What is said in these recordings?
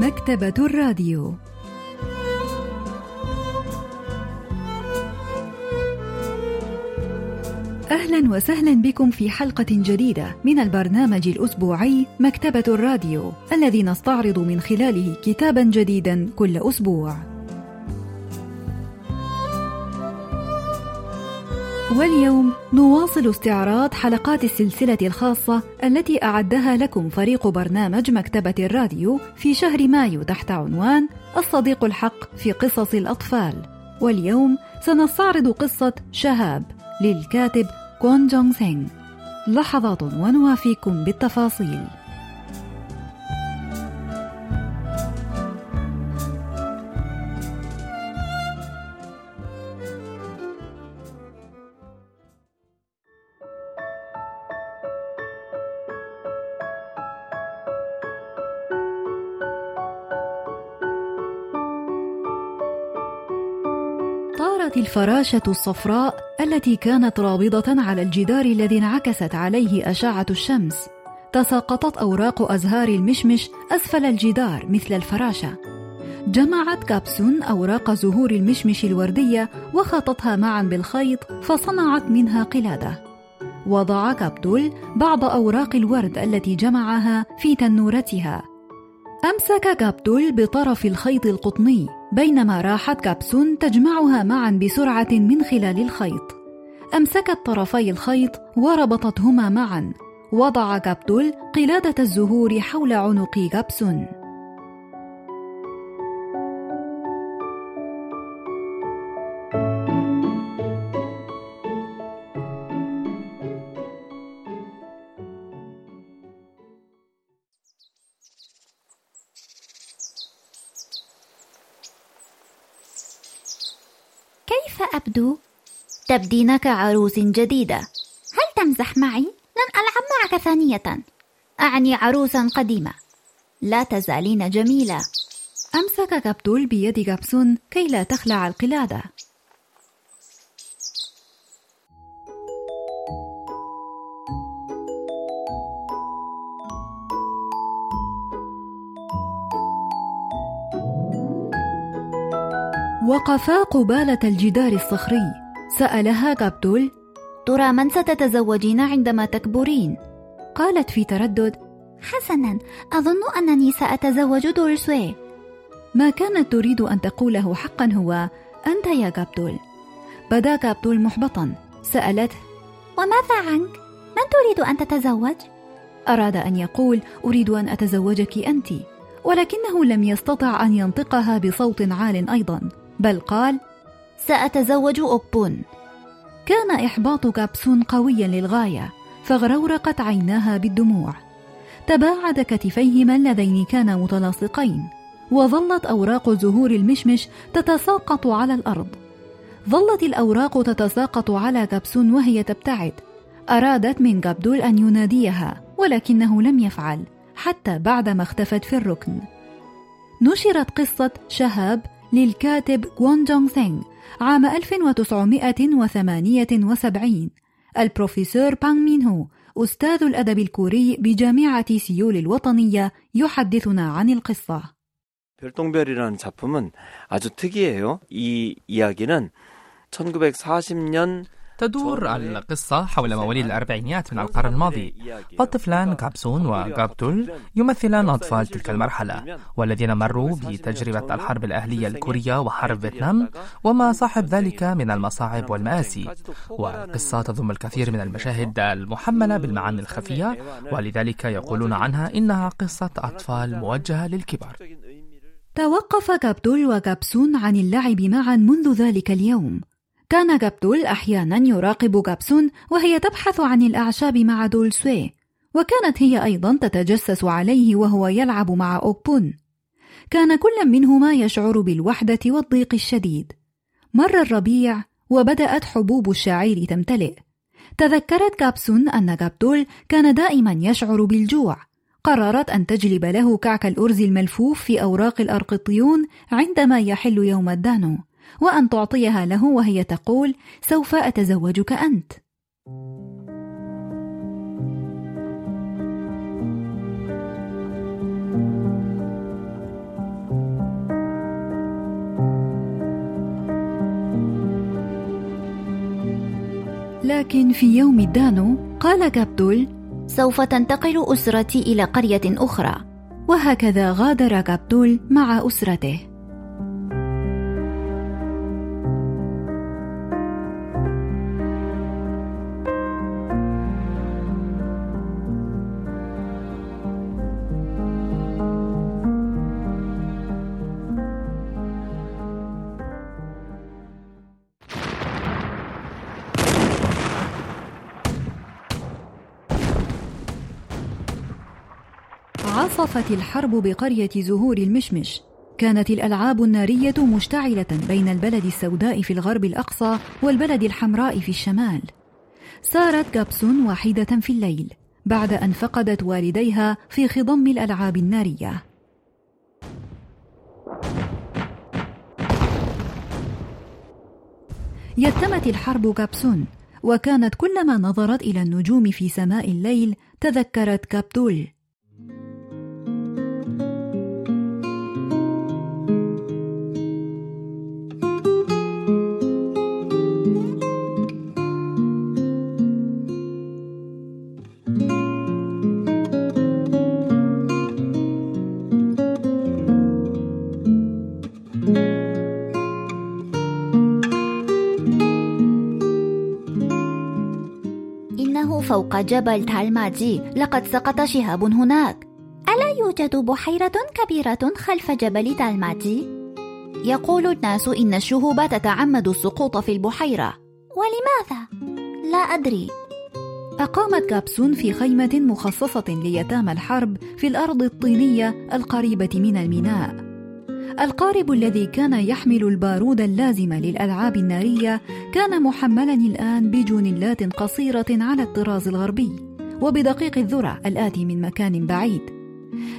مكتبة الراديو أهلا وسهلا بكم في حلقة جديدة من البرنامج الأسبوعي مكتبة الراديو الذي نستعرض من خلاله كتابا جديدا كل أسبوع. واليوم نواصل استعراض حلقات السلسلة الخاصة التي أعدها لكم فريق برنامج مكتبة الراديو في شهر مايو تحت عنوان الصديق الحق في قصص الأطفال. واليوم سنستعرض قصة شهاب للكاتب كون جونغ سينغ. لحظات ونوافيكم بالتفاصيل. طارت الفراشة الصفراء التي كانت رابضة على الجدار الذي انعكست عليه أشعة الشمس. تساقطت أوراق أزهار المشمش أسفل الجدار مثل الفراشة. جمعت كابسون أوراق زهور المشمش الوردية وخاطتها معا بالخيط فصنعت منها قلادة. وضع كابتول بعض أوراق الورد التي جمعها في تنورتها. أمسك كابتول بطرف الخيط القطني بينما راحت كابسون تجمعها معا بسرعة من خلال الخيط. أمسكت طرفي الخيط وربطتهما معا. وضع كابتول قلادة الزهور حول عنق كابسون. تبدين كعروس جديدة هل تمزح معي؟ لن ألعب معك ثانية أعني عروسا قديمة لا تزالين جميلة أمسك كابتول بيد كابسون كي لا تخلع القلادة. وقفا قبالة الجدار الصخري. سألها كابتول: ترى من ستتزوجين عندما تكبرين؟ قالت في تردد: حسنا أظن أنني سأتزوج دولسوي ما كانت تريد أن تقوله حقا هو أنت يا كابتول. بدا كابتول محبطا. سألته: وماذا عنك؟ من تريد أن تتزوج؟ أراد أن يقول: أريد أن أتزوجك أنت، ولكنه لم يستطع أن ينطقها بصوت عال أيضا، بل قال: سأتزوج أوبون كان إحباط كابسون قويا للغاية، فغرورقت عيناها بالدموع. تباعد كتفيهما اللذين كانا متلاصقين، وظلت أوراق زهور المشمش تتساقط على الأرض. ظلت الأوراق تتساقط على كابسون وهي تبتعد. أرادت من كابدول أن يناديها، ولكنه لم يفعل، حتى بعدما اختفت في الركن. نشرت قصة شهاب للكاتب كوان جونغ سينغ عام 1978 البروفيسور بانغ مين هو أستاذ الأدب الكوري بجامعة سيول الوطنية يحدثنا عن القصة 별똥별이라는 작품은 아주 특이해요. 이 이야기는 1940년 تدور القصة حول مواليد الأربعينيات من القرن الماضي. فالطفلان كابسون وكابتول يمثلان أطفال تلك المرحلة والذين مروا بتجربة الحرب الأهلية الكورية وحرب فيتنام وما صاحب ذلك من المصاعب والمآسي. والقصة تضم الكثير من المشاهد المحملة بالمعاني الخفية ولذلك يقولون عنها إنها قصة أطفال موجهة للكبار. توقف كابتول وكابسون عن اللعب معا منذ ذلك اليوم. كان كابتول أحيانا يراقب كابسون وهي تبحث عن الأعشاب مع دولسوي وكانت هي أيضا تتجسس عليه وهو يلعب مع أوبون. كان كل منهما يشعر بالوحدة والضيق الشديد. مر الربيع وبدأت حبوب الشعير تمتلئ. تذكرت كابسون أن كابتول كان دائما يشعر بالجوع. قررت أن تجلب له كعك الأرز الملفوف في أوراق الأرقطيون عندما يحل يوم الدانو. وأن تعطيها له وهي تقول سوف أتزوجك أنت. لكن في يوم دانو قال كابدول: سوف تنتقل أسرتي إلى قرية أخرى. وهكذا غادر كابدول مع أسرته. عصفت الحرب بقرية زهور المشمش. كانت الألعاب النارية مشتعلة بين البلد السوداء في الغرب الأقصى والبلد الحمراء في الشمال. سارت كابسون وحيدة في الليل بعد أن فقدت والديها في خضم الألعاب النارية. يتمت الحرب كابسون وكانت كلما نظرت إلى النجوم في سماء الليل تذكرت كابتول. جبل تالماجي لقد سقط شهاب هناك ألا يوجد بحيرة كبيرة خلف جبل تالماجي؟ يقول الناس إن الشهب تتعمد السقوط في البحيرة ولماذا؟ لا أدري أقامت كابسون في خيمة مخصصة ليتامى الحرب في الأرض الطينية القريبة من الميناء القارب الذي كان يحمل البارود اللازم للألعاب النارية كان محملا الآن بجونلات قصيرة على الطراز الغربي وبدقيق الذرة الآتي من مكان بعيد.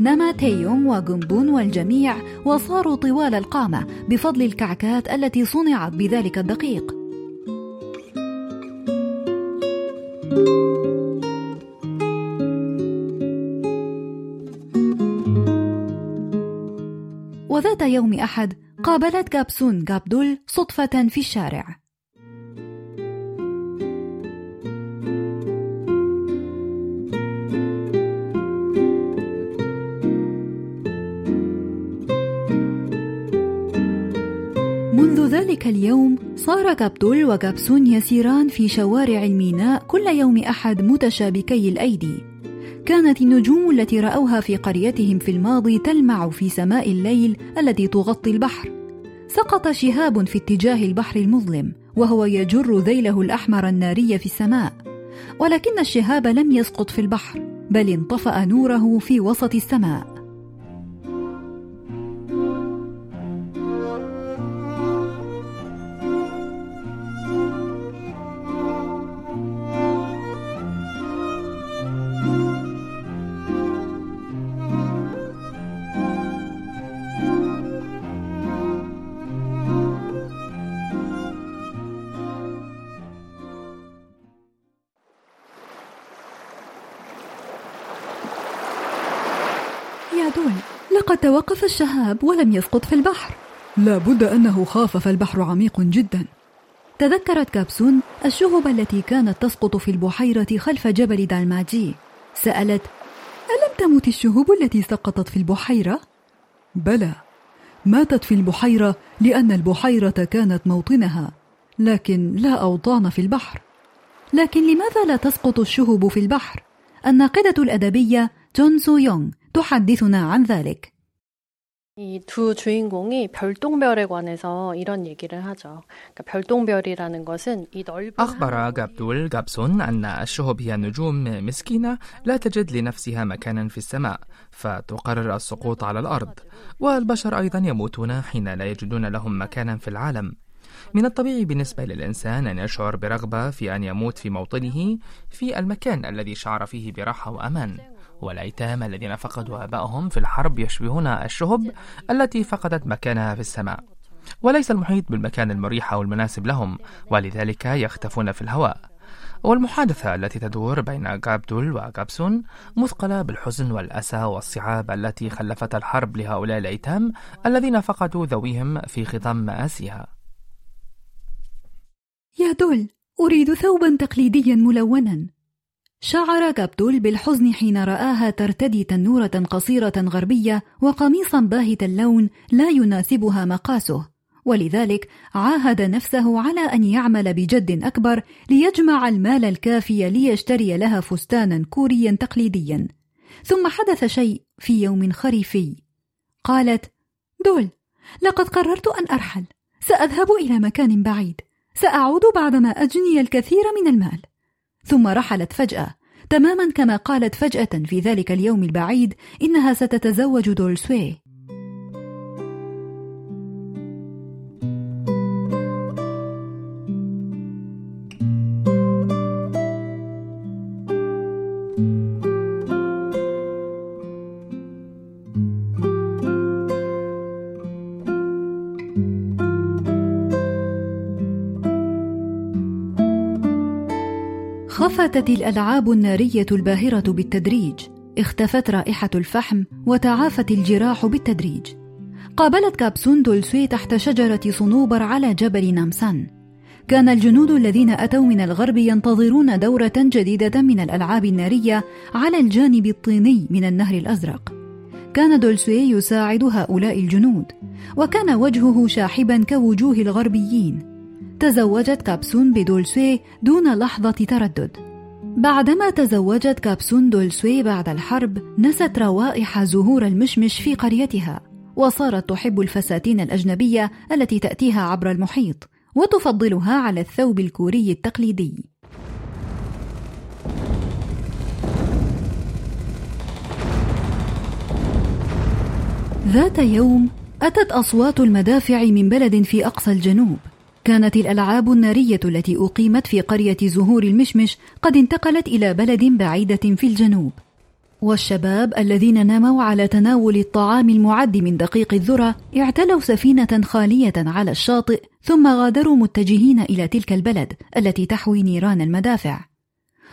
نما تيوم وجنبون والجميع وصاروا طوال القامة بفضل الكعكات التي صنعت بذلك الدقيق. وذات يوم أحد قابلت كابسون جابدول صدفة في الشارع. منذ ذلك اليوم صار كابدول وكابسون يسيران في شوارع الميناء كل يوم أحد متشابكي الأيدي. كانت النجوم التي رأوها في قريتهم في الماضي تلمع في سماء الليل التي تغطي البحر. سقط شهاب في اتجاه البحر المظلم وهو يجر ذيله الأحمر الناري في السماء. ولكن الشهاب لم يسقط في البحر بل انطفأ نوره في وسط السماء. لقد توقف الشهاب ولم يسقط في البحر لا بد أنه خاف فالبحر عميق جدا تذكرت كابسون الشهب التي كانت تسقط في البحيرة خلف جبل دالماجي سألت ألم تمت الشهب التي سقطت في البحيرة؟ بلى ماتت في البحيرة لأن البحيرة كانت موطنها لكن لا أوطان في البحر لكن لماذا لا تسقط الشهب في البحر؟ الناقدة الأدبية جون سو يونغ تحدثنا عن ذلك. 이두 주인공이 별똥별에 관해서 이런 얘기를 하죠. 그러니까 별똥별이라는 것은 이 넓은 أخبر جابدول جابسون أن الشهب هي نجوم مسكينة لا تجد لنفسها مكانا في السماء فتقرر السقوط على الأرض والبشر أيضا يموتون حين لا يجدون لهم مكانا في العالم من الطبيعي بالنسبة للإنسان أن يشعر برغبة في أن يموت في موطنه في المكان الذي شعر فيه براحة وأمان والأيتام الذين فقدوا آبائهم في الحرب يشبهون الشهب التي فقدت مكانها في السماء. وليس المحيط بالمكان المريح أو المناسب لهم ولذلك يختفون في الهواء. والمحادثة التي تدور بين جابدول وجابسون مثقلة بالحزن والأسى والصعاب التي خلفتها الحرب لهؤلاء الأيتام الذين فقدوا ذويهم في خضم مآسيها يا دول أريد ثوبا تقليديا ملونا. شعر كابتول بالحزن حين رآها ترتدي تنورة قصيرة غربية وقميصا باهت اللون لا يناسبها مقاسه. ولذلك عاهد نفسه على أن يعمل بجد أكبر ليجمع المال الكافي ليشتري لها فستانا كوريا تقليديا. ثم حدث شيء في يوم خريفي. قالت دول لقد قررت أن أرحل. سأذهب إلى مكان بعيد. سأعود بعدما أجني الكثير من المال. ثم رحلت فجأة. تماما كما قالت فجأة في ذلك اليوم البعيد إنها ستتزوج دولسوي خفتت الألعاب النارية الباهرة بالتدريج. اختفت رائحة الفحم وتعافت الجراح بالتدريج. قابلت كابسون دولسوي تحت شجرة صنوبر على جبل نامسان. كان الجنود الذين أتوا من الغرب ينتظرون دورة جديدة من الألعاب النارية على الجانب الطيني من النهر الأزرق. كان دولسوي يساعد هؤلاء الجنود وكان وجهه شاحبا كوجوه الغربيين. تزوجت كابسون بدولسوي دون لحظة تردد. بعدما تزوجت كابسون دولسوي بعد الحرب نست روائح زهور المشمش في قريتها وصارت تحب الفساتين الأجنبية التي تأتيها عبر المحيط وتفضلها على الثوب الكوري التقليدي. ذات يوم أتت أصوات المدافع من بلد في أقصى الجنوب. كانت الألعاب النارية التي أقيمت في قرية زهور المشمش قد انتقلت إلى بلد بعيدة في الجنوب. والشباب الذين ناموا على تناول الطعام المعد من دقيق الذرة اعتلوا سفينة خالية على الشاطئ ثم غادروا متجهين إلى تلك البلد التي تحوي نيران المدافع.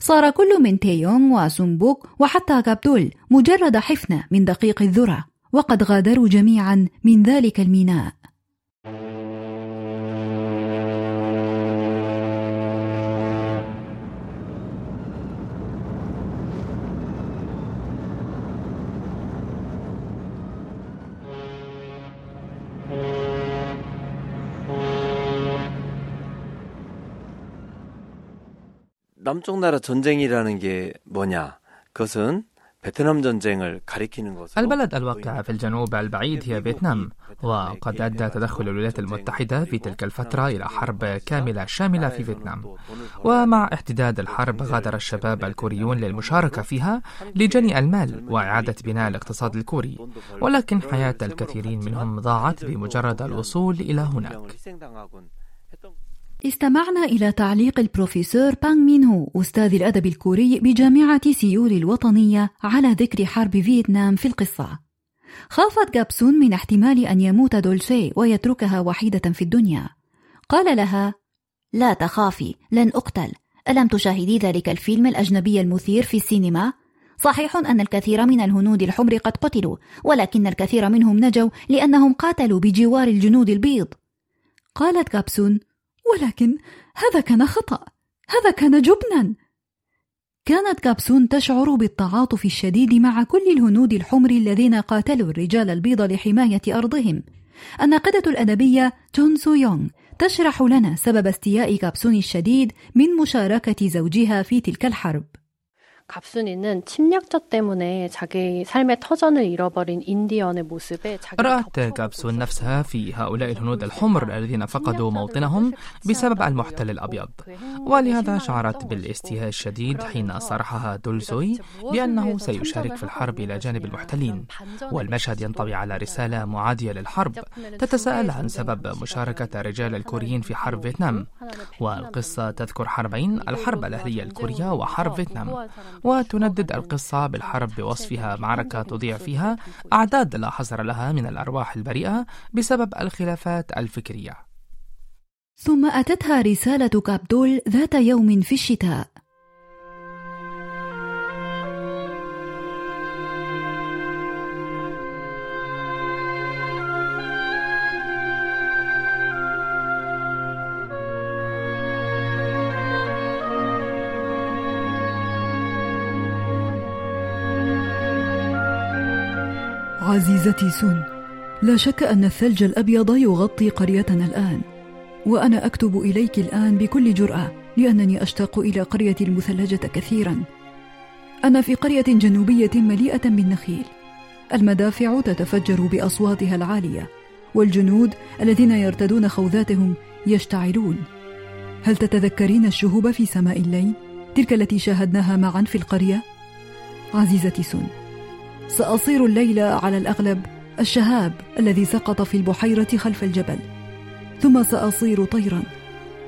صار كل من تيونغ وسومبوك وحتى كابدول مجرد حفنة من دقيق الذرة وقد غادروا جميعا من ذلك الميناء. 남쪽 나라 전쟁이라는 게 뭐냐? 그것은 베트남 전쟁을 가리키는 것으로 البلد الواقع في الجنوب البعيد هي فيتنام وقد أدى تدخل الولايات المتحدة في تلك الفترة إلى حرب كاملة شاملة في فيتنام ومع احتداد الحرب غادر الشباب الكوريون للمشاركة فيها لجني المال وإعادة بناء الاقتصاد الكوري ولكن حياة الكثيرين منهم ضاعت بمجرد الوصول إلى هناك استمعنا إلى تعليق البروفيسور بانغ مين هو أستاذ الأدب الكوري بجامعة سيول الوطنية على ذكر حرب فيتنام في القصة. خافت كابسون من احتمال أن يموت دولسوي ويتركها وحيدة في الدنيا. قال لها: لا تخافي، لن أقتل. ألم تشاهدي ذلك الفيلم الأجنبي المثير في السينما؟ صحيح أن الكثير من الهنود الحمر قد قتلوا، ولكن الكثير منهم نجوا لأنهم قاتلوا بجوار الجنود البيض. قالت كابسون: ولكن هذا كان خطأ. هذا كان جبنا. كانت كابسون تشعر بالتعاطف الشديد مع كل الهنود الحمر الذين قاتلوا الرجال البيض لحماية أرضهم. الناقدة الأدبية جون سو يونغ تشرح لنا سبب استياء كابسون الشديد من مشاركة زوجها في تلك الحرب. 갑순이는 침략자 때문에 자기 삶의 터전을 잃어버린 인디언의 모습에 رأت كابسون نفسها في هؤلاء الهنود الحمر الذين فقدوا موطنهم بسبب المحتل الأبيض ولهذا شعرت بالاستياء الشديد حين صرحها دولزوي بأنه سيشارك في الحرب إلى جانب المحتلين والمشهد ينطوي على رسالة معادية للحرب تتساءل عن سبب مشاركة الرجال الكوريين في حرب فيتنام والقصة تذكر حربين الحرب الأهلية الكورية وحرب فيتنام وتندد القصة بالحرب بوصفها معركة تضيع فيها أعداد لا حصر لها من الأرواح البريئة بسبب الخلافات الفكرية. ثم أتتها رسالة كابدول ذات يوم في الشتاء. عزيزتي سون. لا شك أن الثلج الأبيض يغطي قريتنا الآن وأنا أكتب إليك الآن بكل جرأة لأنني أشتاق إلى قريتي المثلجة كثيرا. أنا في قرية جنوبية مليئة بالنخيل. المدافع تتفجر بأصواتها العالية والجنود الذين يرتدون خوذاتهم يشتعلون. هل تتذكرين الشهوب في سماء الليل؟ تلك التي شاهدناها معا في القرية؟ عزيزتي سون. سأصير الليلة على الأغلب الشهاب الذي سقط في البحيرة خلف الجبل ثم سأصير طيرا.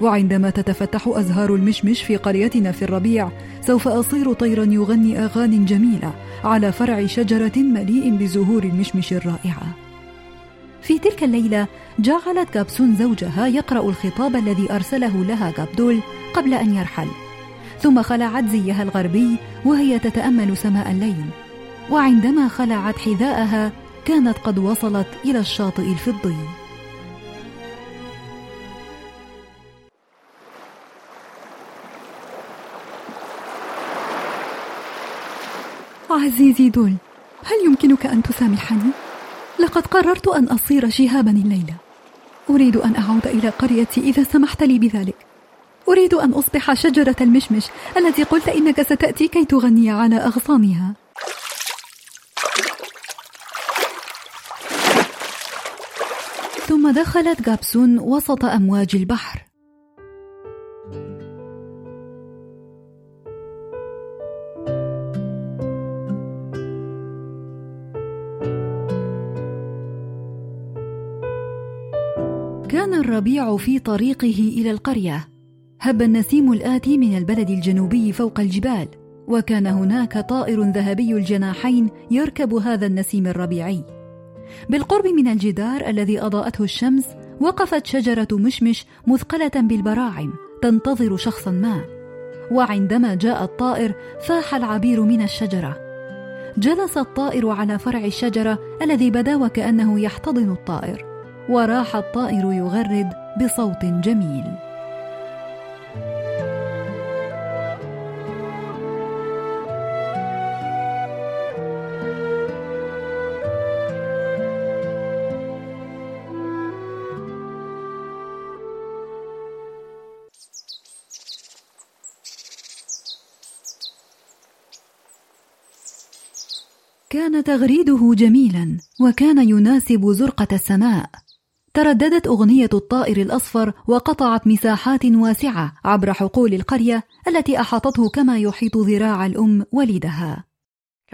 وعندما تتفتح أزهار المشمش في قريتنا في الربيع سوف أصير طيرا يغني اغاني جميلة على فرع شجرة مليء بزهور المشمش الرائعة. في تلك الليلة جعلت كابسون زوجها يقرأ الخطاب الذي أرسله لها كابدول قبل أن يرحل. ثم خلعت زيها الغربي وهي تتأمل سماء الليل. وعندما خلعت حذاءها كانت قد وصلت إلى الشاطئ الفضي. عزيزي دول هل يمكنك أن تسامحني؟ لقد قررت أن أصير شهابا الليلة. أريد أن أعود إلى قريتي إذا سمحت لي بذلك. أريد أن أصبح شجرة المشمش التي قلت إنك ستأتي كي تغني على أغصانها. ثم دخلت جابسون وسط أمواج البحر. كان الربيع في طريقه إلى القرية. هب النسيم الآتي من البلد الجنوبي فوق الجبال وكان هناك طائر ذهبي الجناحين يركب هذا النسيم الربيعي. بالقرب من الجدار الذي أضاءته الشمس وقفت شجرة مشمش مثقلة بالبراعم تنتظر شخصا ما. وعندما جاء الطائر فاح العبير من الشجرة. جلس الطائر على فرع الشجرة الذي بدا وكأنه يحتضن الطائر. وراح الطائر يغرد بصوت جميل. كان تغريده جميلا وكان يناسب زرقة السماء. ترددت أغنية الطائر الأصفر وقطعت مساحات واسعة عبر حقول القرية التي أحاطته كما يحيط ذراع الأم وليدها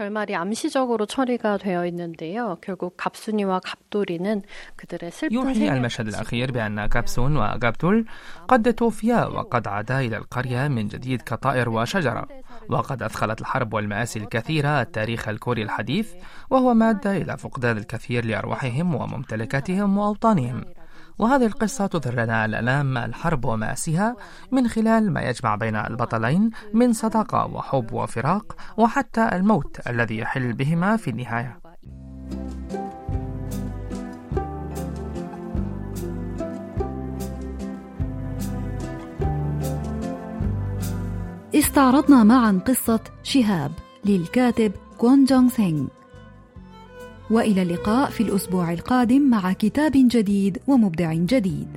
결말이 암시적으로 처리가 되어 있는데요. 결국 갑순이와 갑돌이는 그들의 슬픈 يوحي المشهد الأخير بأن كابسون وغابتول قد توفيا وقد عادا إلى القرية من جديد كطائر وشجرة وقد أثخلت الحرب والمآسي الكثيرة التاريخ الكوري الحديث وهو مادة إلى فقدان الكثير لأرواحهم وممتلكاتهم وأوطانهم وهذه القصة تظهر لنا الآلام الحرب ومآسيها من خلال ما يجمع بين البطلين من صداقة وحب وفراق وحتى الموت الذي يحل بهما في النهاية. استعرضنا معا قصة شهاب للكاتب كون جونغ سينغ. وإلى اللقاء في الأسبوع القادم مع كتاب جديد ومبدع جديد.